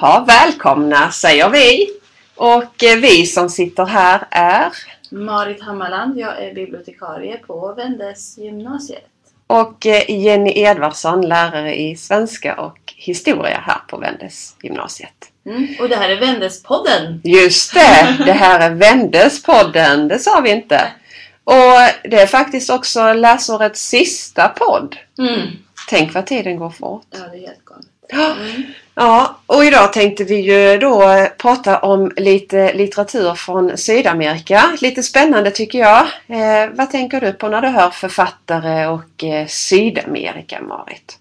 Jaha, välkomna säger vi. Och eh, vi som sitter här är Marit Hammarland, jag är bibliotekarie på Vendes gymnasiet. och eh, Jenny Edvardsson, lärare i svenska och historia här på Vendes gymnasiet. Mm. Och det här är Vendespodden. Just det! Det här är Vendespodden, det sa vi inte. Och det är faktiskt också läsårets sista podd. Mm. Tänk vad tiden går fort. Ja, det är helt galet. Mm. Ja, och idag tänkte vi ju då prata om lite litteratur från Sydamerika. Lite spännande tycker jag. Eh, vad tänker du på när du hör författare och eh, Sydamerika, Marit?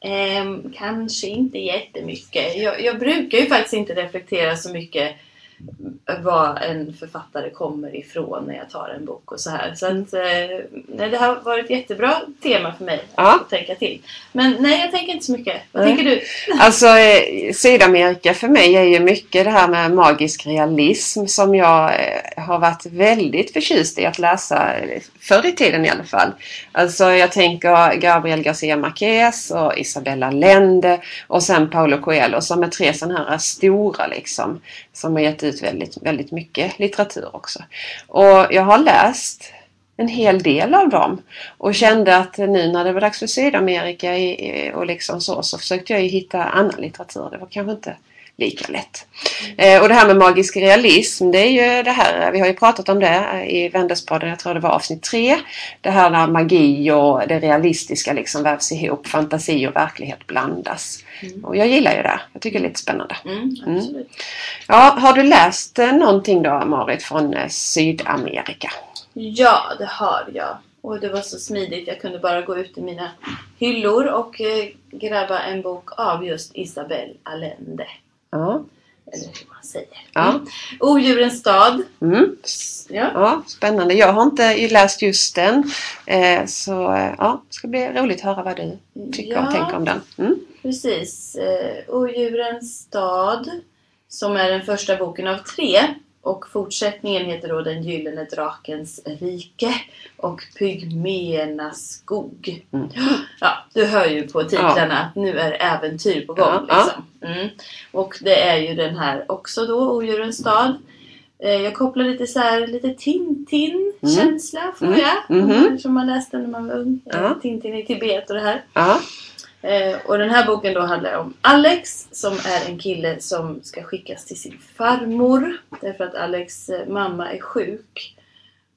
Eh, kanske inte jättemycket. Jag, jag brukar ju faktiskt inte reflektera så mycket var en författare kommer ifrån när jag tar en bok och så här. Så att, eh, nej, det har varit ett jättebra tema för mig Ja. att tänka till. Men nej, jag tänker inte så mycket. Vad Nej. tänker du? Alltså eh, Sydamerika för mig är ju mycket det här med magisk realism som jag eh, har varit väldigt förtjust i att läsa förr i tiden i alla fall. Alltså jag tänker Gabriel Garcia Marquez och Isabella Allende och sen Paulo Coelho som är tre sådana här stora liksom. Som har gett ut väldigt, väldigt mycket litteratur också. Och jag har läst en hel del av dem. Och kände att nu när det var dags för Sydamerika och liksom så, så försökte jag ju hitta annan litteratur. Det var kanske inte lika lätt. Eh, och det här med magisk realism, det är ju det här, vi har ju pratat om det i Vendespodden, jag tror det var avsnitt tre. Det här när magi och det realistiska liksom vävs ihop, fantasi och verklighet blandas. Mm. Och jag gillar ju det, jag tycker det är lite spännande. Mm, absolut. Ja, har du läst eh, någonting då Marit från eh, Sydamerika? Ja, det har jag. Och det var så smidigt. Jag kunde bara gå ut i mina hyllor och eh, grabba en bok av just Isabel Allende. Ja. Eller hur man säger. Ja. Mm. Odjurens stad. Mm. Ja. Ja, spännande. Jag har inte läst just den. Eh, så eh, ja, det ska bli roligt att höra vad du tycker och Ja. tänker om den. Mm. Precis. Eh, Odjurens stad. Som är den första boken av tre. Och fortsättningen heter då Den gyllene drakens rike och Pygmeernas skog. Mm. Ja, du hör ju på titlarna att nu är äventyr på gång. Ja, liksom. Mm. Och det är ju den här också då, Odjurens stad. Eh, Jag kopplar lite så här, lite Tintin-känsla får Mm. jag. Mhm. Som man läste när man var ung. Eh. Tintin i Tibet och det här. Eh, och den här boken då handlar om Alex som är en kille som ska skickas till sin farmor. Därför att Alex eh, mamma är sjuk.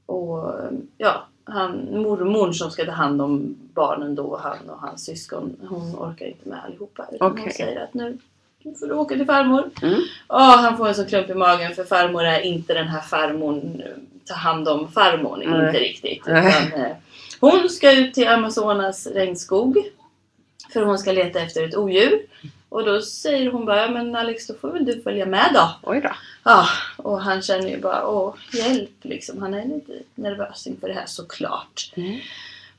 Och eh, ja, han, mormor som ska ta hand om barnen då, han och hans syskon, hon orkar inte med allihopa. Utan Okej. hon säger att nu, nu får du åka till farmor. Mm. Åh, han får en sån klump i magen för farmor är inte den här farmor ta hand om farmor, Nej. inte riktigt. Utan, eh, hon ska ut till Amazonas regnskog för hon ska leta efter ett odjur. Och då säger hon bara, "Ja, men Alex då får väl du följa med då. Oj då. Ja, och han känner ju bara, åh hjälp liksom. Han är lite nervös inför det här såklart. Mm.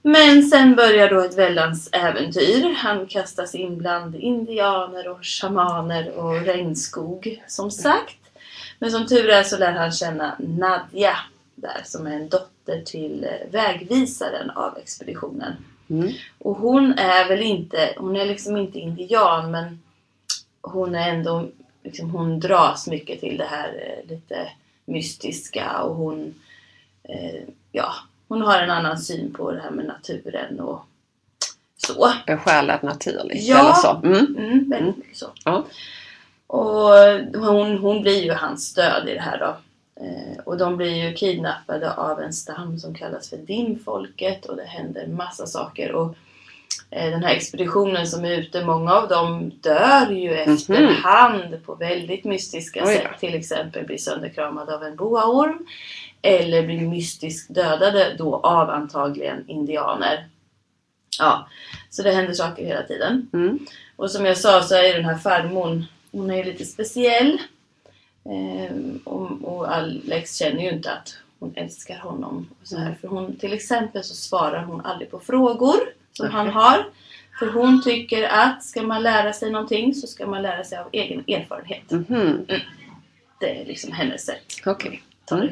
Men sen börjar då ett väldans äventyr. Han kastas in bland indianer och shamaner och regnskog som sagt. Men som tur är så lär han känna Nadja där som är en dotter till eh, vägvisaren av expeditionen. Mm. Och hon är väl inte, hon är liksom inte indian men hon är ändå, liksom, hon dras mycket till det här eh, lite mystiska och hon, eh, ja, hon har en annan syn på det här med naturen och så. Besjälad naturligt. Ja. Eller så. Mm. Mm, väldigt Mm. mycket så. Ja. Och hon, hon blir ju hans stöd i det här då. Eh, och de blir ju kidnappade av en stam som kallas för Dimfolket och det händer massa saker. Och eh, den här expeditionen som är ute, många av dem dör ju efterhand på väldigt mystiska Oj sätt. Till exempel blir sönderkramade av en boaorm. Eller blir mystiskt dödade då av antagligen indianer. Ja, så det händer saker hela tiden. Mm. Och som jag sa så är den här farmor, hon är lite speciell. Ehm, och, och Alex känner ju inte att hon älskar honom. Och så här. Mm. För hon, till exempel så svarar hon aldrig på frågor som Okej. han har. För hon tycker att ska man lära sig någonting så ska man lära sig av egen erfarenhet. Mhm. Det är liksom hennes sätt det Mm.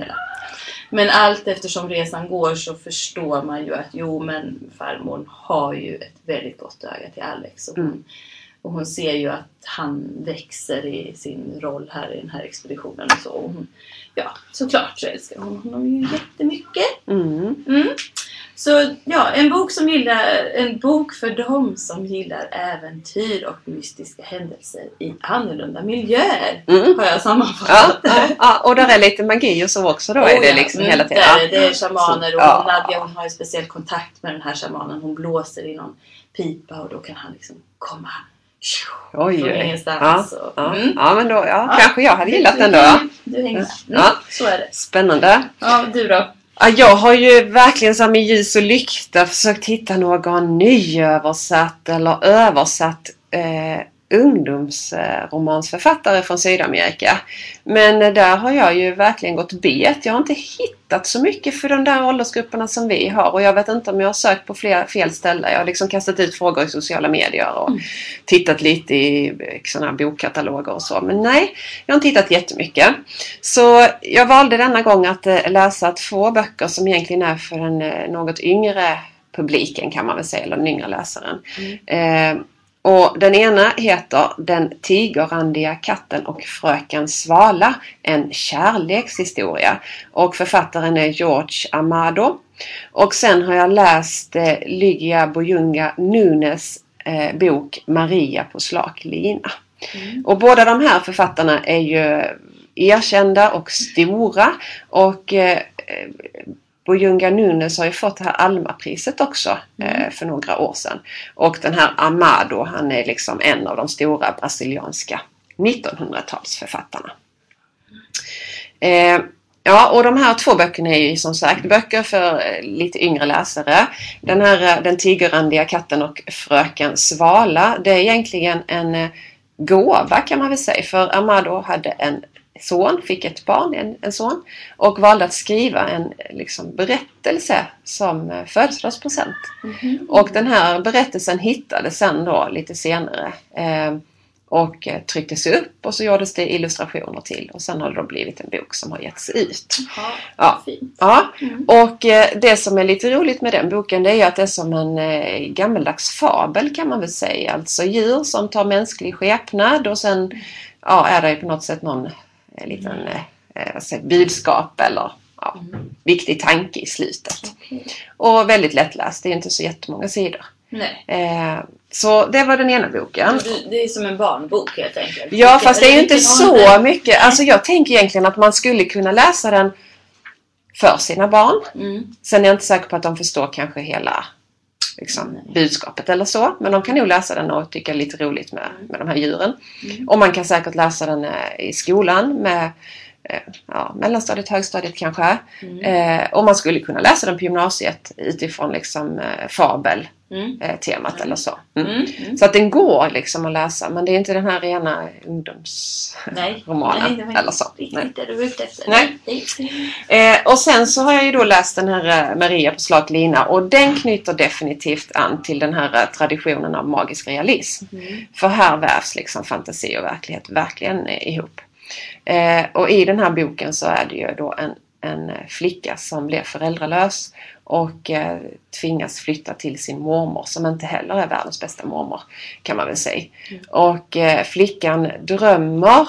Men allt eftersom resan går så förstår man ju att jo men farmor har ju ett väldigt gott öga till Alex. Och hon, Mm. Och hon ser ju att han växer i sin roll här i den här expeditionen och så. Och hon, ja, såklart så älskar hon honom ju jättemycket. Mm. Mm. Så ja, en bok, som gillar, en bok för dem som gillar äventyr och mystiska händelser i annorlunda miljöer. Mm. Har jag Ja, sammanfattat ja, ja, och där är lite magi och så också då är Oh, det ja. liksom Mm, hela tiden. där är det, det är shamaner och Ja. Nadja hon har ju speciell kontakt med den här shamanen. Hon blåser i någon pipa och då kan han liksom komma Oj, från ingenstans. Ja, ja. Mm. ja, men då, ja, Ja. kanske jag hade gillat Du- den då. Du, du. Mm, Ja. Så är det. Spännande. Ja, du då? Ja, jag har ju verkligen här med ljus och lykta försökt hitta någon nyöversatt eller översatt eh, ungdomsromansförfattare från Sydamerika. Men där har jag ju verkligen gått bet. Jag har inte hittat så mycket för de där åldersgrupperna som vi har och jag vet inte om jag har sökt på fler, fel ställen. Jag har liksom kastat ut frågor i sociala medier och Mm. tittat lite i sådana här bokkataloger och så. Men nej, jag har inte hittat jättemycket. Så jag valde denna gång att eh, läsa två böcker som egentligen är för den eh, något yngre publiken kan man väl säga, eller den yngre läsaren. Eh, och den ena heter Den tigerrandiga katten och fröken Svala. En kärlekshistoria. Och författaren är George Amado. Och sen har jag läst eh, Lygia Boyunga Nunes eh, bok Maria på slak lina. Mm. Och båda de här författarna är ju erkända och stora. Och eh, Boyunga Nunes har ju fått det här Alma-priset också eh, för några år sedan. Och den här Amado, han är liksom en av de stora brasilianska 1900-talsförfattarna. Eh, ja, och de här två böckerna är ju som sagt böcker för eh, lite yngre läsare. Den här eh, Den tigerrandiga katten och Fröken Svala, det är egentligen en gåva kan man väl säga. För Amado hade en son, fick ett barn, en, en son. Och valde att skriva en liksom, berättelse som eh, födelsedagspresent. Mhm. Och den här berättelsen hittades sen då lite senare. Eh, och eh, trycktes upp och så gjordes det illustrationer till. Och sen har det då blivit en bok som har getts ut. Ja, Ja. fint. Ja, Mm. och eh, det som är lite roligt med den boken det är att det är som en eh, gammeldags fabel kan man väl säga. Alltså djur som tar mänsklig skepnad och sen ja, är det på något sätt någon liten eh, eh, vad säger, budskap eller ja, Mm. viktig tanke i slutet. Okej. Och väldigt lättläst, det är inte så jättemånga sidor. Eh, så det var den ena boken. Det är som en barnbok helt enkelt. Ja, fast det är ju inte så mycket. Alltså jag tänker egentligen att man skulle kunna läsa den för sina barn. Mm. Sen är jag inte säker på att de förstår kanske hela liksom, budskapet eller så. Men de kan nog läsa den och tycka lite roligt med, med de här djuren. Mm. Och man kan säkert läsa den eh, i skolan med eh, ja, mellanstadiet, högstadiet kanske. Mm. Eh, och man skulle kunna läsa den på gymnasiet utifrån liksom, eh, fabel Mm. eh, temat Mm. eller så. Mm. Mm. Mm. Så att den går liksom att läsa men det är inte den här rena ungdomsromanen Nej, det eller så. Nej. det du ute efter. Nej. Eh, och sen så har jag ju då läst den här eh, Maria på slak lina och den knyter definitivt an till den här eh, traditionen av magisk realism. Mm. För här vävs liksom fantasi och verklighet verkligen ihop. Eh, och i den här boken så är det ju då en, en eh, flicka som blir föräldralös och eh, tvingas flytta till sin mormor som inte heller är världens bästa mormor kan man väl säga. Mm. Och eh, flickan drömmer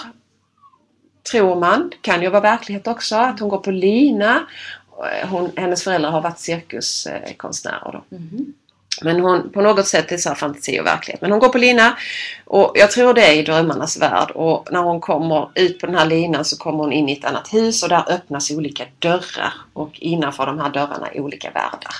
tror man, kan ju vara verklighet också, att hon går på lina. Hon, hennes föräldrar har varit cirkuskonstnärer då. Mhm. Men hon, på något sätt är det så här fantasi och verklighet. Men hon går på lina och jag tror det är i drömmarnas värld. Och när hon kommer ut på den här linan så kommer hon in i ett annat hus och där öppnas olika dörrar. Och innanför de här dörrarna är olika världar.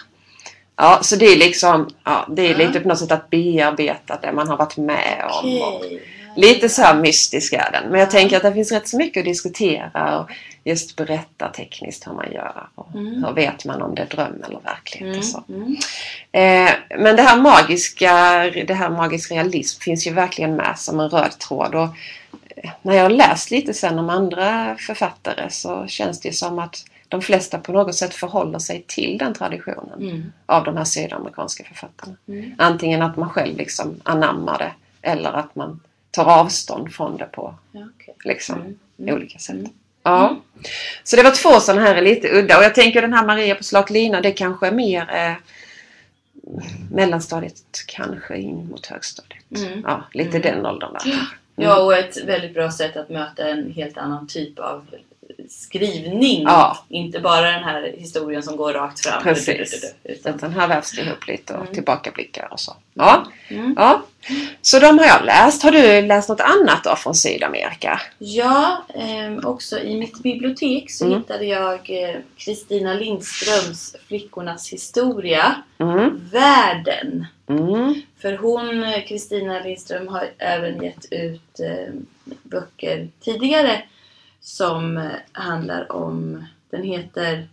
Ja, så det är liksom, ja, det är lite på något sätt att bearbeta det man har varit med om. Okej. Lite så här mystisk är den. Men jag tänker att det finns rätt så mycket att diskutera och just berätta tekniskt hur man gör. Och Mm. Hur vet man om det är dröm eller verklighet och så. Mm. Mm. Eh, men det här magiska, det här magisk realism finns ju verkligen med som en röd tråd. Och eh, när jag har läst lite sen om andra författare så känns det som att de flesta på något sätt förhåller sig till den traditionen Mm. av de här sydamerikanska författarna. Mm. Antingen att man själv liksom anammar det eller att man tar avstånd från det på Ja, okej. liksom, Mm. Mm. olika sätt. Mm. Ja. Så det var två sådana här lite udda och jag tänker den här Maria på slak lina det kanske är mer eh, mellanstadiet kanske in mot högstadiet. Mm. Ja, lite Mm. den åldern där. Ja, och ett väldigt bra sätt att möta en helt annan typ av skrivning. Ja. Inte bara den här historien som går rakt fram. Precis. Utan, Utan här vävs ihop lite och Mm. tillbakablickar och så. Ja, mm. ja. Så de har jag läst. Har du läst något annat då från Sydamerika? Ja, ehm, också i mitt bibliotek så Mm. hittade jag eh, Kristina Lindströms Flickornas historia, Mm. Världen. Mm. För hon, eh, Kristina Lindström, har även gett ut eh, böcker tidigare som eh, handlar om, den heter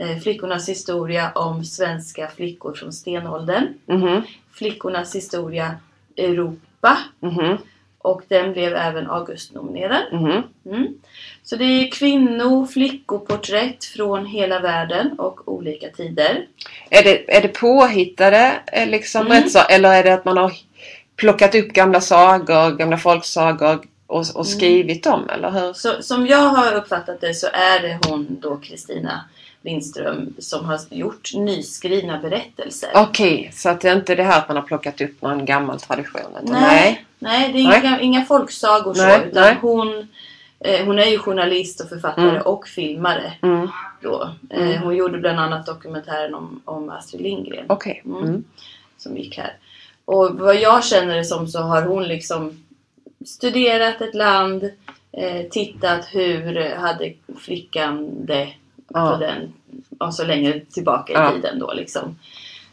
eh, Flickornas historia om svenska flickor från stenåldern. Mhm. Flickornas historia Europa Mhm. och den blev även Augustnominerad. Mhm. Mm. Så det är kvinno flickoporträtt från hela världen och olika tider. Är det, är det påhittade eh, liksom, Mm. eller är det att man har plockat upp gamla sagor, gamla folksagor och, och Mm. skrivit dem? Eller hur? Så, som jag har uppfattat det så är det hon då Kristina Lindström som har gjort nyskrivna berättelser. Okej, så att det är inte det här att man har plockat upp någon gammal tradition? Utan Nej, nej, det är Nej. inga, inga folksagor Nej, så. Utan nej. hon, eh, hon är ju journalist och författare Mm. och filmare. Mm. Då. Eh, Mm. hon gjorde bland annat dokumentären om, om Astrid Lindgren. Okej. Mm. Mm. som gick här. Och vad jag känner det som så har hon liksom studerat ett land, eh, tittat hur hade flickan det Ja. på den, och så länge tillbaka i Ja. tiden då liksom.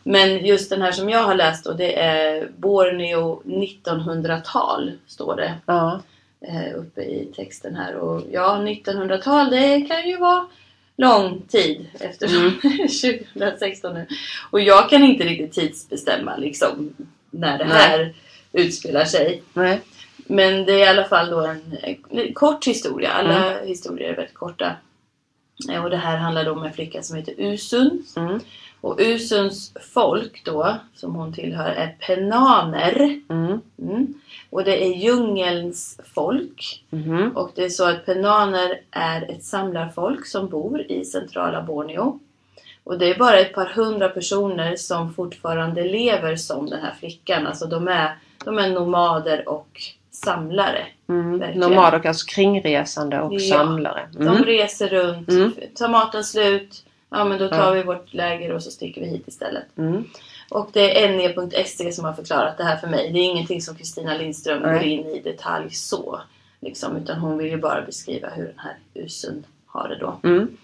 Men just den här som jag har läst och det är Borneo 1900-tal står det Ja. eh, uppe i texten här. Och ja, 1900-tal det kan ju vara lång tid eftersom är 2016 nu. Och jag kan inte riktigt tidsbestämma liksom när det här utspelar sig. Nej. Men det är i alla fall då en, en kort historia. Alla historier är väldigt korta. Eh, Och det här handlar då om en flicka som heter Usun. Mm. Och Usuns folk då, som hon tillhör, är penaner. Mm. Mm. Och det är djungelns folk. Mhm. Och det är så att penaner är ett samlarfolk som bor i centrala Borneo. Och det är bara ett par hundra personer som fortfarande lever som den här flickan. Alltså de är, de är nomader och samlare. Mm. Verkligen. Nomad och alltså kringresande och Ja. samlare. De Mm. reser runt, Mm. tar maten slut, ja men då tar Ja. vi vårt läger och så sticker vi hit istället. Mm. Och det är ne.se som har förklarat det här för mig. Det är ingenting som Kristina Lindström Nej. går in i detalj så. Liksom, utan hon vill ju bara beskriva hur den här usen har det då. Mm.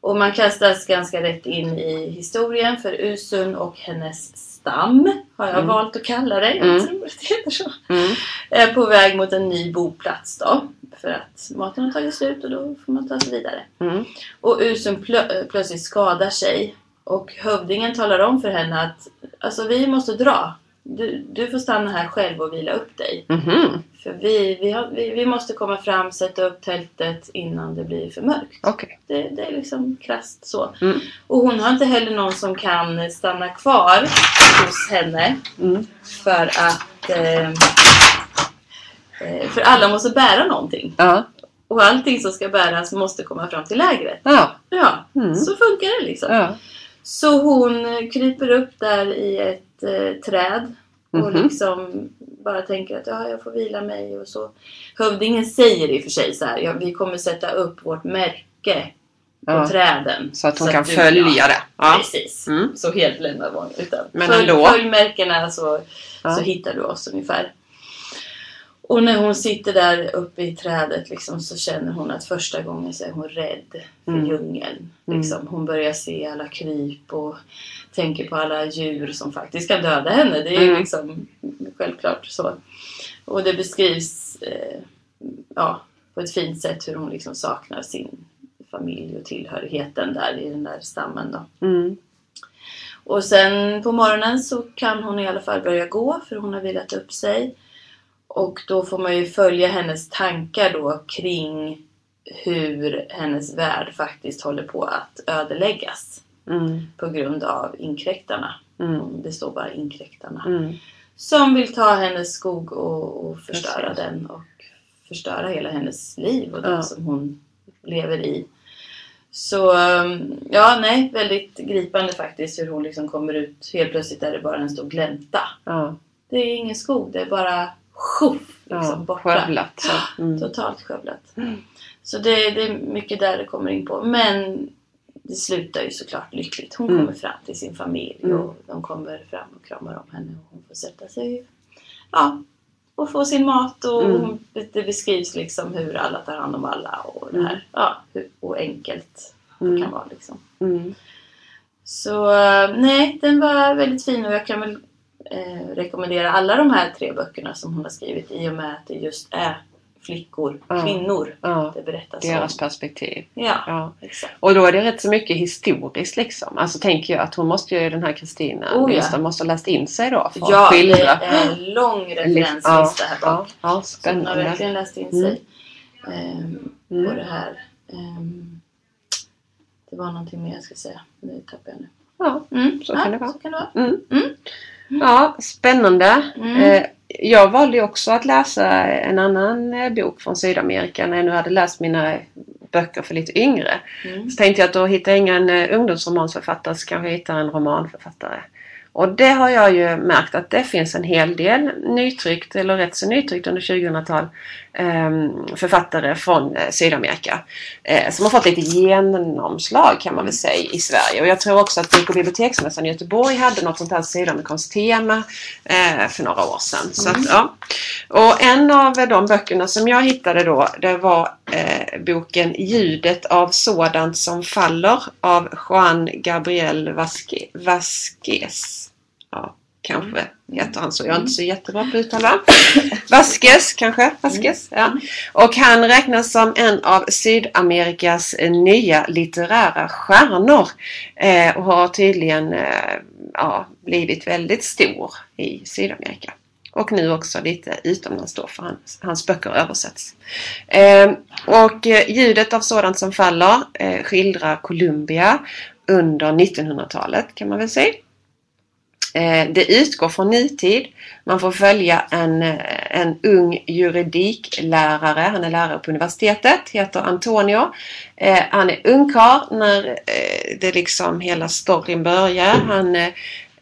Och man kastas ganska rätt in i historien för Usun och hennes stam har jag Mm. valt att kalla det. Jag Mm. tror att det heter så. Mm. Är på väg mot en ny boplats då. För att maten har tagit slut och då får man ta sig vidare. Mm. Och Usun plö- plötsligt skadar sig. Och hövdingen talar om för henne att alltså, vi måste dra. Du, du får stanna här själv och vila upp dig. Mhm. För vi, vi, har, vi, vi måste komma fram, sätta upp tältet innan det blir för mörkt. Okej. Det, det är liksom krasst så. Mm. Och hon har inte heller någon som kan stanna kvar hos henne. Mm. För att eh, eh, för alla måste bära någonting. Ja. Och allting som ska bäras måste komma fram till lägret. Ja. Ja, Mm. så funkar det liksom. Ja. Så hon kryper upp där i ett eh, träd och Mhm. liksom bara tänker att ja, jag får vila mig och så. Hövdingen säger i och för sig så här, ja, vi kommer sätta upp vårt märke på Ja. träden. Så att hon kan du- följa det. Ja. Precis. Mm. Så helt lämnar hon utan Men följ, ändå. följ märkena så, Ja. så hittar du oss ungefär. Och när hon sitter där uppe i trädet liksom, så känner hon att första gången så är hon rädd för Mm. djungeln. Mm. Liksom. Hon börjar se alla kryp och tänker på alla djur som faktiskt kan döda henne. Det är ju Mm. liksom självklart så. Och det beskrivs eh, ja, på ett fint sätt hur hon liksom saknar sin familj och tillhörigheten där i den där stammen. Då. Mm. Och sen på morgonen så kan hon i alla fall börja gå för hon har vilat upp sig. Och då får man ju följa hennes tankar då kring hur hennes värld faktiskt håller på att ödeläggas Mm. på grund av inkräktarna. Mm. Det står bara inkräktarna. Mm. Som vill ta hennes skog och, och förstöra den och förstöra hela hennes liv och det Ja. som hon lever i. Så um, ja, nej, väldigt gripande faktiskt hur hon liksom kommer ut. Helt plötsligt är det bara en stor glänta. Ja. Det är ingen skog, det är bara sjuff liksom ja. borta. Skövlat. Så. Mm. Totalt skövlat. Mm. Så det, det är mycket där det kommer in på. Men det slutar ju såklart lyckligt. Hon Mm. kommer fram till sin familj Mm. och de kommer fram och kramar om henne och hon får sätta sig ja, och få sin mat och Mm. hon, det beskrivs liksom hur alla tar hand om alla och det Mm. här. Ja, hur, och enkelt det kan vara liksom. Så eh, nej, den var väldigt fin och jag kan väl eh, rekommendera alla de här tre böckerna som hon har skrivit i och med att det just är flickor, Ja. kvinnor Ja. det berättas Deras om. perspektiv. Ja, Ja. exakt. Och då är det rätt så mycket historiskt liksom. Alltså tänker jag att hon måste ju, den här Kristina Oh, ja. Måste ha läst in sig då för att Ja, det skildra. är en lång referenslista här ja, bak. ja, Så hon har spännande. verkligen läst in Mm. sig ehm, på Mm. det här. Ehm, det var någonting mer jag skulle säga. Det tappade jag nu. Ja, Mm. Så ja, kan det vara. Så kan det vara. mm. Ja, spännande. Mm. Eh, jag valde också att läsa en annan eh, bok från Sydamerika när jag nu hade läst mina böcker för lite yngre. Mm. Så tänkte jag att då hittar jag ingen eh, ungdomsromansförfattare så kanske jag hittar en romanförfattare. Och det har jag ju märkt att det finns en hel del nytryckt eller rätt så nytryckt under 2000-tal eh, författare från eh, Sydamerika. Eh, som har fått lite genomslag kan man väl säga i Sverige. Och jag tror också att och biblioteksmässan i Göteborg hade något sånt här sydamerikanskt tema eh, för några år sedan. Så att, ja. Och en av de böckerna som jag hittade då det var boken Ljudet av sådant som faller av Juan Gabriel Vasque, Vasquez. Ja, kanske heter han så. Jag är inte så jättebra på uttala. Vasquez kanske? Vasquez, ja. Och han räknas som en av Sydamerikas nya litterära stjärnor. Eh, och har tydligen eh, ja, blivit väldigt stor i Sydamerika. Och nu också lite utomlands då för hans, hans böcker översätts. Eh, och ljudet av sådant som faller eh, skildrar Colombia under 1900-talet kan man väl säga. Eh, det utgår från nutid. Man får följa en, eh, en ung juridiklärare. Han är lärare på universitetet. Heter Antonio. Eh, Han är ungkarl när eh, det liksom hela storyn börjar. Han eh,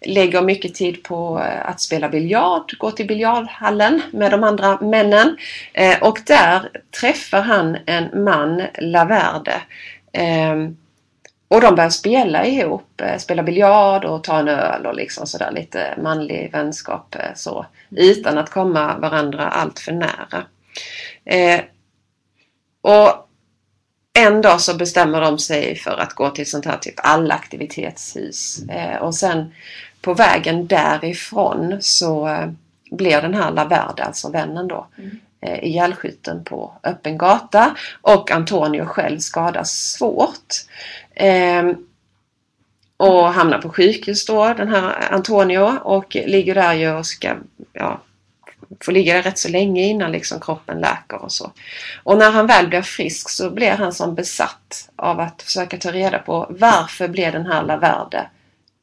lägger mycket tid på eh, att spela biljard. Gå till biljardhallen med de andra männen. Och där träffar han en man, Laverde. Ehm, och de börjar spela ihop, eh, spela biljard och ta en öl och liksom sådär lite manlig vänskap eh, så. Utan att komma varandra allt för nära. Eh, och en dag så bestämmer de sig för att gå till sånt här typ allaktivitetshus. Eh, och sen på vägen därifrån så eh, blir den här Laverde, alltså vännen då, Mm. eh, ihjälskjuten på öppen gata. Och Antonio själv skadas svårt. Ehm, och hamnar på sjukhus då, den här Antonio. Och ligger där ju och ska, ja, får ligga där rätt så länge innan liksom kroppen läker och så. Och när han väl blir frisk så blir han som besatt av att försöka ta reda på varför blev den här Laverde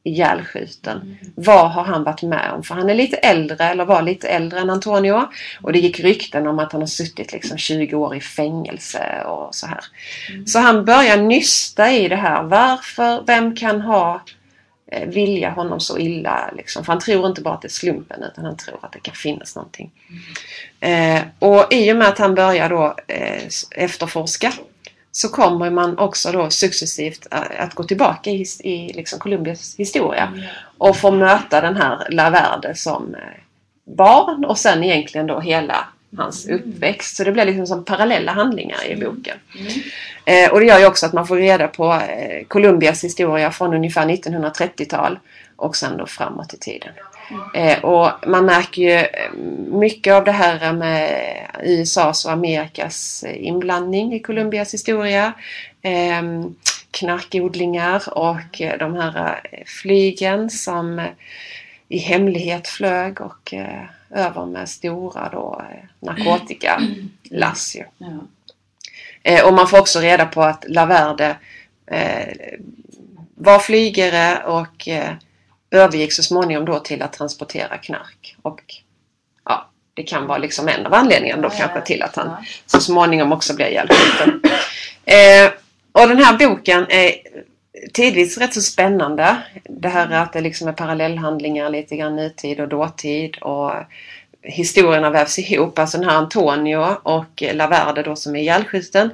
ihjälskjuten? Vad har han varit med om? För han är lite äldre, eller var lite äldre än Antonio. Och det gick rykten om att han har suttit liksom 20 år i fängelse och så här. Så han börjar nysta i det här. Varför? Vem kan ha eh, vilja honom så illa? Liksom? För han tror inte bara att det är slumpen utan han tror att det kan finnas någonting. Eh, och i och med att han börjar då eh, efterforska så kommer man också då successivt eh, att gå tillbaka i, i liksom Colombias historia och få möta den här Laverde som eh, barn och sen egentligen då hela hans uppväxt. Så det blir liksom som parallella handlingar i boken. Mm. Eh, och det gör ju också att man får reda på eh, Colombias historia från ungefär 1930-tal och sen då framåt i tiden. Eh, och man märker ju eh, mycket av det här med USAs och Amerikas inblandning i Colombias historia. Eh, knarkodlingar och eh, de här eh, flygen som i hemlighet flög och eh, över med stora då, narkotikalass. ju. Ja. Eh, och man får också reda på att Laverde eh, var flygare och eh, övergick så småningom då till att transportera knark. Och ja, det kan vara liksom en av anledningarna då Ja, kanske till att han Ja. så småningom också blir ihjälskjuten. Eh, och den här boken är tidvis rätt så spännande. Det här att det liksom är parallellhandlingar lite grann nutid och dåtid och historierna vävs ihop. Alltså den här Antonio och Laverde då som är ihjälskjuten.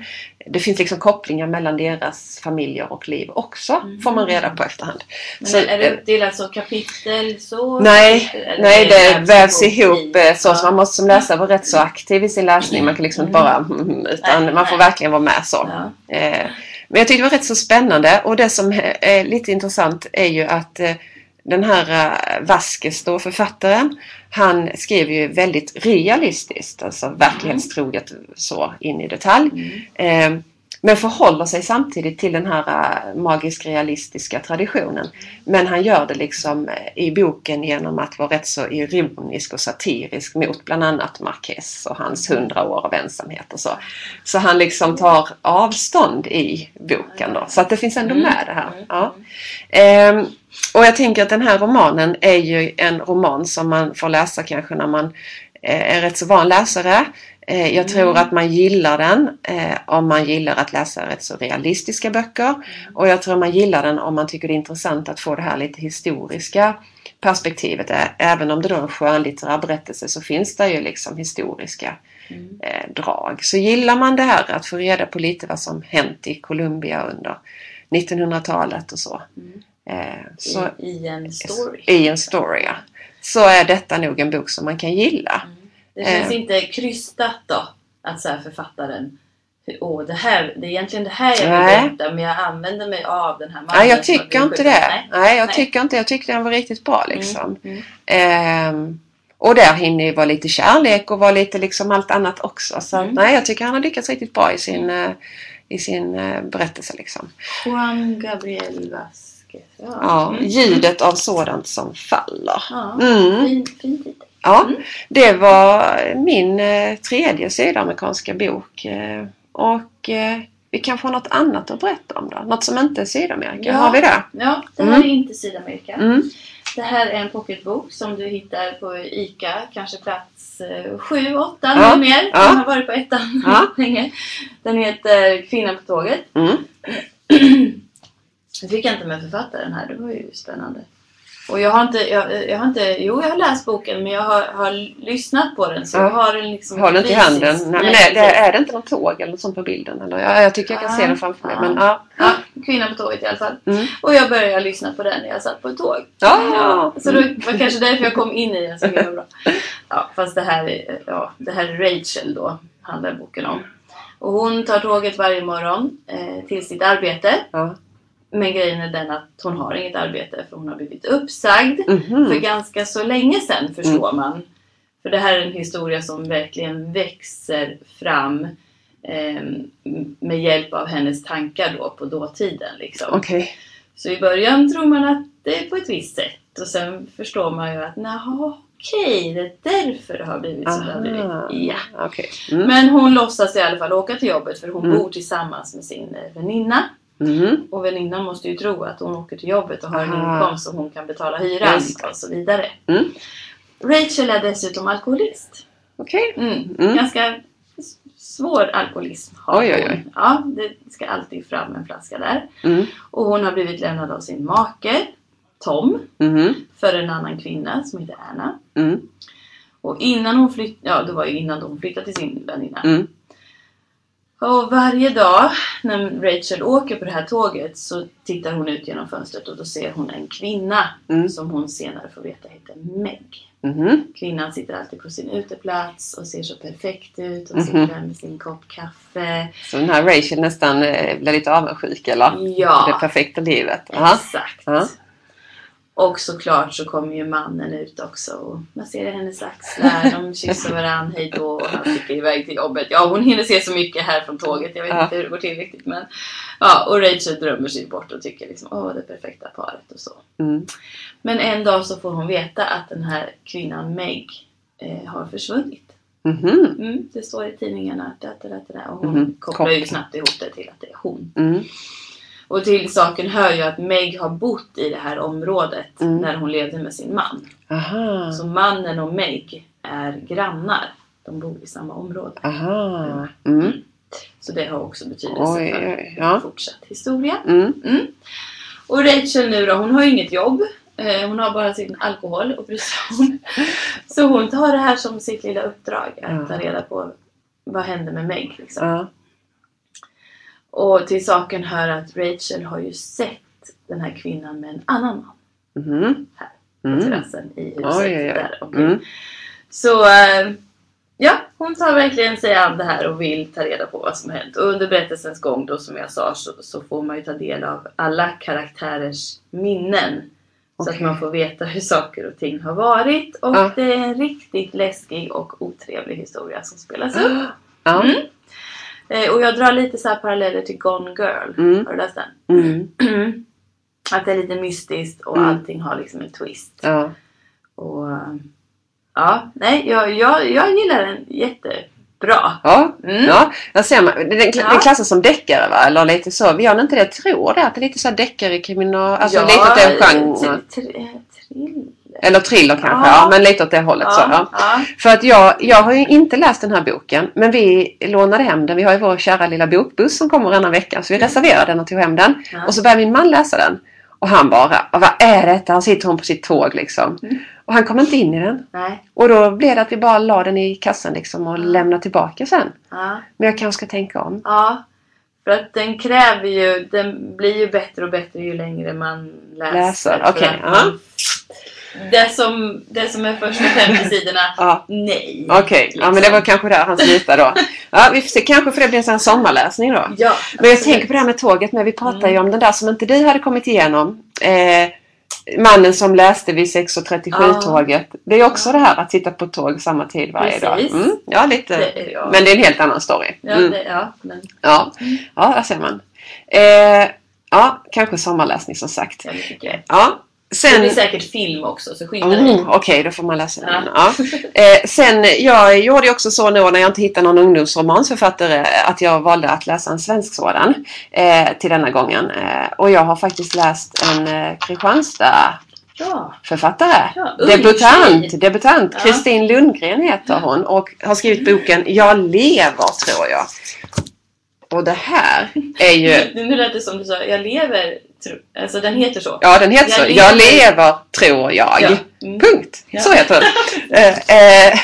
Det finns liksom kopplingar mellan deras familjer och liv också. Mm. Får man reda på efterhand. Men Så, är det eh, uppdelat så kapitel så? Nej, nej det vävs i- ihop eh, så. Så man måste som läsare vara rätt så aktiv i sin läsning. Man kan liksom inte bara mm, utan Nej, man får nej. verkligen vara med så. Ja. Eh, Men jag tyckte det var rätt så spännande och det som är lite intressant är ju att den här eh, Vasquez då, författaren, han skriver ju väldigt realistiskt, alltså verklighetstroget så in i detalj. Mm. Men förhåller sig samtidigt till den här eh, magisk realistiska traditionen. Men han gör det liksom eh, i boken genom att vara rätt så ironisk och satirisk mot bland annat Marquez och hans hundra år av ensamhet och så. Så han liksom tar avstånd i boken då. Så att det finns ändå Mm. med det här. Ja. Ehm, och jag tänker att den här romanen är ju en roman som man får läsa kanske när man eh, är rätt så van läsare. Eh, Jag tror att man gillar den eh, om man gillar att läsa rätt så realistiska böcker. Och jag tror man gillar den om man tycker det är intressant att få det här lite historiska perspektivet. Även om det då är en skönlitterär berättelse så finns det ju liksom historiska Mm. eh, drag. Så gillar man det här att få reda på lite vad som hänt i Colombia under 1900-talet och så. Mm. Så I, I en story. i en story ja. Så är detta nog en bok som man kan gilla. Det känns Eh. inte krystat då att så här författaren Åh, det här, det är egentligen det här jag vill berätta men jag använder mig av den här mannen Nej, jag tycker inte det. Nej. Nej, jag Nej. tycker inte. Jag tyckte den var riktigt bra liksom. Mm. Ehm, och där hinner ju vara lite kärlek och vara lite liksom allt annat också. Så Mm. nej, jag tycker han har lyckats riktigt bra i sin, eh, i sin eh, berättelse liksom. Juan Gabriel Vasquez. Ja, Ja, Mm. ljudet av sådant som faller. ja. Mm. fin, fin titel. Ja, Mm. det var min eh, tredje sydamerikanska bok. Eh, och eh, vi kanske har något annat att berätta om då? Något som inte är Sydamerika? Ja. Har vi det? Ja, det här Mm. är inte Sydamerika. Mm. Det här är en pocketbok som du hittar på ICA, kanske plats 7, 8 Ja, eller mer. ja. Den har varit på ettan Ja. länge. Den heter Kvinnan på tåget. Mm. Jag fick inte med författaren här, det var ju spännande. Och jag har inte, jag, jag har inte, jo jag har läst boken men jag har, har lyssnat på den så Ja. jag har den liksom Har du inte i handen? Nej, men är, precis. det, är det inte något tåg eller något sånt på bilden? Eller? Ja, jag tycker jag kan Ja, se den framför mig. ja. Men, ja. Ja, Kvinnan på tåget i alla fall. Mm. Och jag började lyssna på den när jag satt på ett tåg. Ja. så det var kanske därför jag kom in i den så himla bra. Ja, fast det här, är, ja, det här är Rachel då, handlar boken om. Och hon tar tåget varje morgon eh, till sitt arbete. Ja. Men grejen är den att hon har inget arbete för hon har blivit uppsagd Mhm. för ganska så länge sedan förstår man. För det här är en historia som verkligen växer fram eh, med hjälp av hennes tankar då på dåtiden. Liksom. Okej. Så i början tror man att det är på ett visst sätt och sen förstår man ju att naha, okej, det är därför det har blivit som det har blivit. Aha. Ja. Okej. Mm. Men hon låtsas i alla fall åka till jobbet för hon Mm. bor tillsammans med sin eh, väninna. Mhm. Och väninnan måste ju tro att hon åker till jobbet och har en Aha. inkomst som hon kan betala hyran det. och så vidare. Mm. Rachel är dessutom alkoholist. Okej. Mm. Mm. Ganska svår alkoholism har Oj, oj, hon. oj. Ja, det ska alltid fram en flaska där. Mm. Och hon har blivit lämnad av sin make, Tom, Mhm. för en annan kvinna som heter Anna. Mm. Och innan hon flyttade, ja det var ju innan hon flyttade till sin väninna. Mm. Och varje dag när Rachel åker på det här tåget så tittar hon ut genom fönstret och då ser hon en kvinna Mm. som hon senare får veta heter Meg. Mhm. Kvinnan sitter alltid på sin uteplats och ser så perfekt ut och Mhm. sitter där med sin kopp kaffe. Så den här Rachel nästan eh, blir lite avundsjuk eller? Ja. Det perfekta livet. Aha. Exakt. Ja. Och såklart så kommer ju mannen ut också och masserar hennes axlar, de kysser varandra, hej då och han sticker iväg till jobbet. Ja, hon hinner se så mycket här från tåget, jag vet Ja. inte hur det går till riktigt men ja, och Rachel drömmer sig bort och tycker liksom åh det perfekta paret och så. Mm. Men en dag så får hon veta att den här kvinnan Meg eh, har försvunnit. Mhm. Mm, det står i tidningarna det, det, det, och hon Mhm, kopplar ju snabbt ihop det till att det är hon. Mm. Och till saken hör ju att Meg har bott i det här området Mm. när hon levde med sin man. Aha. Så mannen och Meg är grannar. De bor i samma område. Aha. Mm. Så det har också betydelse Oj, för oj, ja. fortsatt historia. Mm. Och Rachel nu då, hon har ju inget jobb. Eh, Hon har bara sin alkohol sig om. Så hon tar det här som sitt lilla uppdrag. Att ta Ja. reda på vad händer med Meg. Liksom. Ja. Och till saken hör att Rachel har ju sett den här kvinnan med en annan man Mhm. på Mm. terrassen i huset. Oj, oj, oj. Där omkring. Mm. Så eh, ja, hon tar verkligen sig an det här och vill ta reda på vad som har hänt. Och under berättelsens gång då som jag sa så, så får man ju ta del av alla karaktärers minnen. Så att man får veta hur saker och ting har varit. Och Ja. det är en riktigt läskig och otrevlig historia som spelas upp. Ja. Mm. Eh, och jag drar lite så här paralleller till Gone Girl. Mm. Har du läst den? Mm. Att det är lite mystiskt och Mm. allting har liksom en twist. Ja. Och ja, nej, jag, jag, jag gillar den jättebra. Ja. Mm. ja, där ser man. Den, den Ja. klassas som deckare va? Eller lite så. Gör den inte det? Jag tror det. Att det är lite så deckare kriminal... Alltså ja, lite den genren. thriller. Eller thriller kanske. Ja. Ja. Men lite åt det hållet så. Ja. ja. För att jag, jag har ju inte läst den här boken. Men vi lånade hem den. Vi har ju vår kära lilla bokbuss som kommer varannan vecka. Så vi reserverade den och tog hem den. Ja. Och så började min man läsa den. Och han bara, vad är detta? Han sitter hon på sitt tåg liksom. Mm. Och han kom inte in i den. Nej. Och då blev det att vi bara la den i kassan liksom och Ja. lämnade tillbaka sen. Ja. Men jag kanske ska tänka om. ja. För att den kräver ju, den blir ju bättre och bättre ju längre man läser. Läser, ja. man- Det som, det som är första 50 sidorna, Ja. nej. Okej, ja men det var kanske där han slutade då. Ja, vi får se. Kanske för det blir en sommarläsning då. Ja, Men jag tänker på det här med tåget med. Vi pratade ju Mm. om den där som inte du hade kommit igenom. Eh, mannen som läste vid 6.37 tåget. Det är också det här att sitta på tåg samma tid varje Precis. dag. Mm, ja, lite. Det jag. Men det är en helt annan story. Ja, Mm, det, ja, men ja. ja, där ser man. Eh, ja, kanske sommarläsning som sagt. ja, det tycker jag. Ja, Det sen... blir säkert film också, så skynda. Mm, Okej, då får man läsa den. Ja. Ja. Eh, sen, jag gjorde ju också så nu när jag inte hittade någon ungdomsromansförfattare att jag valde att läsa en svensk sådan eh, till denna gången. Eh, och jag har faktiskt läst en eh, Kristianstad-författare. Ja, ja ung Debutant, tjej. debutant. Ja. Kristin Lundgren heter hon och har skrivit boken Jag lever tror jag. Och det här är ju... Nu, nu lät det som du sa, jag lever. Tro, alltså den heter så. Ja, den heter Jag så. lever. Jag lever tror jag. Ja. Mm. Punkt. Ja. Så heter den. Eh, eh,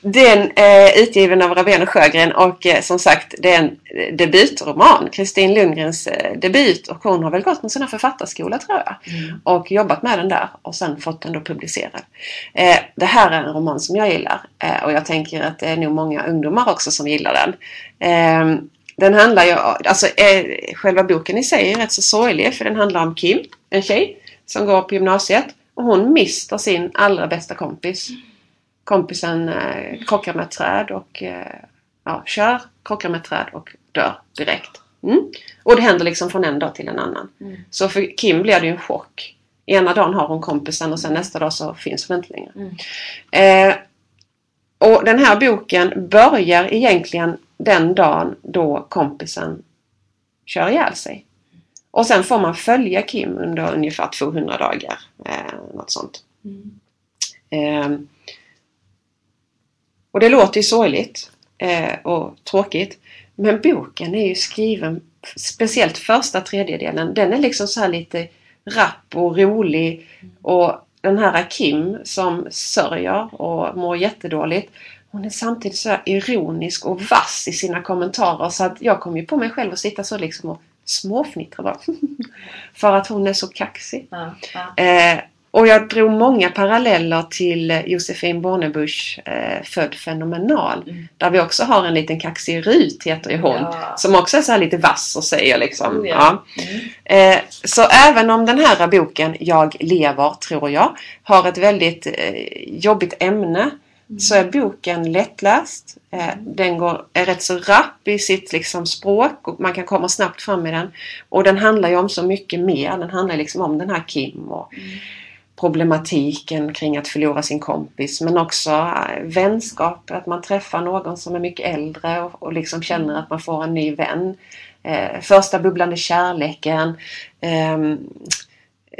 den är utgiven av Rabén och Sjögren och eh, som sagt det är en debutroman. Kristin Lundgrens debut och hon har väl gått en sån här författarskola tror jag. Mm. Och jobbat med den där och sen fått den då publicerad. Det här är en roman som jag gillar och jag tänker att det är nog många ungdomar också som gillar den. Den handlar ju, alltså eh, själva boken i sig är rätt så sorglig för den handlar om Kim, en tjej som går på gymnasiet och hon mister sin allra bästa kompis. Kompisen eh, krockar med ett träd och eh, ja, kör, krockar med ett träd och dör direkt. Mm. Och det händer liksom från en dag till en annan. Mm. Så för Kim blir det ju en chock. Ena dagen har hon kompisen och sen nästa dag så finns hon inte längre. Mm. Eh, och den här boken börjar egentligen den dagen då kompisen kör ihjäl sig. Och sen får man följa Kim under ungefär 200 dagar. Eh, något sånt. Mm. Eh, och det låter ju sorgligt eh, och tråkigt. Men boken är ju skriven, speciellt första tredjedelen, den är liksom så här lite rapp och rolig. Och den här Kim som sörjer och mår jättedåligt. Hon är samtidigt så ironisk och vass i sina kommentarer så att jag kom ju på mig själv att sitta så liksom och småfnittra bara. För att hon är så kaxig. Ja, ja. Eh, och jag drog många paralleller till Josefin Bornebusch eh, Född fenomenal. Mm. Där vi också har en liten kaxig Rut heter ju hon. Ja. Som också är så lite vass och säger liksom. Oh, ja. ja. Mm. Eh, så även om den här boken Jag lever tror jag har ett väldigt eh, jobbigt ämne så är boken lättläst. Eh, den går, är rätt så rapp i sitt liksom, språk och man kan komma snabbt fram med den. Och den handlar ju om så mycket mer. Den handlar liksom om den här Kim och Mm. problematiken kring att förlora sin kompis men också eh, vänskap, att man träffar någon som är mycket äldre och, och liksom känner att man får en ny vän. Eh, första bubblande kärleken. ehm,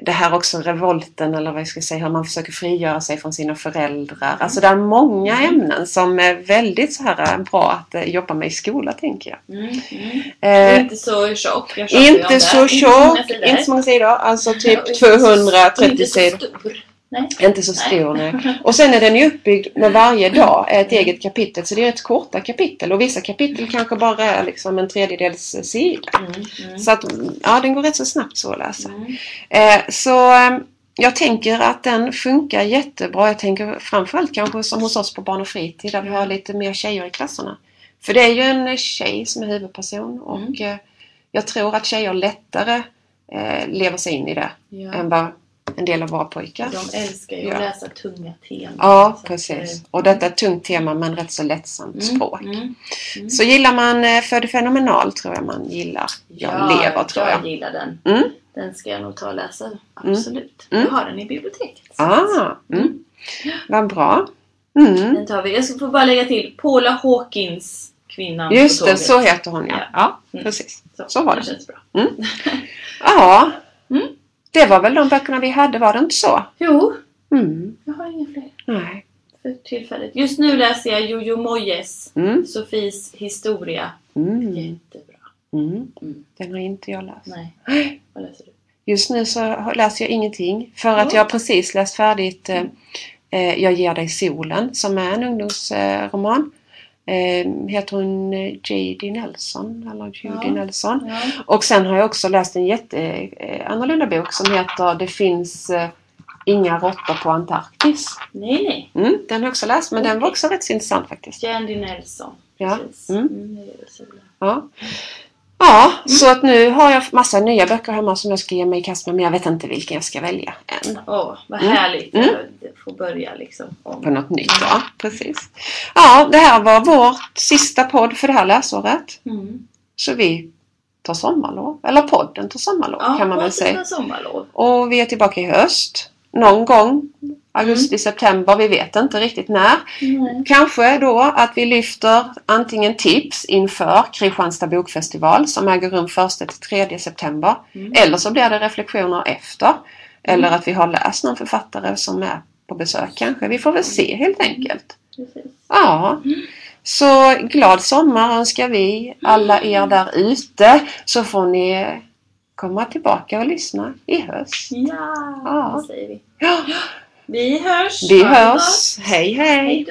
det här också revolten eller vad jag ska säga, hur man försöker frigöra sig från sina föräldrar. Alltså det är många Mm. ämnen som är väldigt så här eh, bra att eh, jobba med i skola tänker jag. Mm, mm. Eh, inte så tjock. Inte så tjock, inte så många sidor. Alltså typ inte så- och 230 inte så sidor. stor. Nej. Inte så stor nej. Och sen är den ju uppbyggd med varje dag är ett eget kapitel. Så det är rätt korta kapitel. Och vissa kapitel kanske bara är liksom en tredjedels sida. Mm, mm, Så att, ja den går rätt så snabbt så att läsa. mm. Eh, så eh, jag tänker att den funkar jättebra. Jag tänker framförallt kanske som hos oss på Barn och fritid där vi har lite mer tjejer i klasserna. För det är ju en tjej som är huvudperson och eh, jag tror att tjejer lättare eh, lever sig in i det Ja. än vad en del av våra pojkar. De älskar ju Ja. att läsa tunga teman. Ja, Så precis. eh, Och detta är ett tungt tema men rätt så lättsamt mm, språk. mm. Så gillar man eh, Född fenomenal tror jag man gillar. Jag lever tror jag. Jag gillar den. Mm. Den ska jag nog ta och läsa. Absolut. Mm. Jag har den i biblioteket. Så Ah, mm. Vad bra. Mm. Den tar vi. Jag ska få bara lägga till Paula Hawkins, kvinnan Just det, så heter hon ja. Ja. Ja, Mm. precis. Så var det. känns bra. Ja, Mm. Det var väl de böckerna vi hade, var det inte så? Jo, Mm. jag har inga fler Nej. för tillfället. Just nu läser jag Jojo Moyes Mm. Sofies historia. Mm. Jättebra. Mm. Mm. Den har inte jag läst. Nej, vad läser du? Just nu så läser jag ingenting. För att jag har precis läst färdigt eh, eh, Jag ger dig solen som är en ungdomsroman. Eh, heter hon eh, J.D. Nelson eller Judy Ja. Nelson. Ja. Och sen har jag också läst en jätte eh, bok som heter Det finns eh, inga råttor på Antarktis. Nej, nej. Mm, den har jag också läst men den var också rätt intressant faktiskt. Jandy Nelson. Ja. Precis. Mm. Mm, solen. Ja, ja så att nu har jag massa nya böcker hemma som jag ska ge mig i kast med men jag vet inte vilken jag ska välja än. Åh, vad Mm. härligt. Mm. Jag får börja liksom. Om. På något nytt, ja precis. Ja, det här var vårt sista podd för det här läsåret. Mm. Så vi tar sommarlov, eller podden tar sommarlov Ja, kan man väl säga. sommarlov. Och vi är tillbaka i höst. Någon gång. Augusti, september, vi vet inte riktigt när. Nej. Kanske då att vi lyfter antingen tips inför Kristianstad bokfestival som äger rum 1-3 september. Mm. Eller så blir det reflektioner efter. Eller att vi har läst någon författare som är på besök kanske. Vi får väl se helt enkelt. Precis. Ja. Så glad sommar önskar vi alla er där ute. Så får ni komma tillbaka och lyssna i höst. Ja, ja. det säger vi. Ja. Vi hörs! Vi hörs! Hej hej! Hej!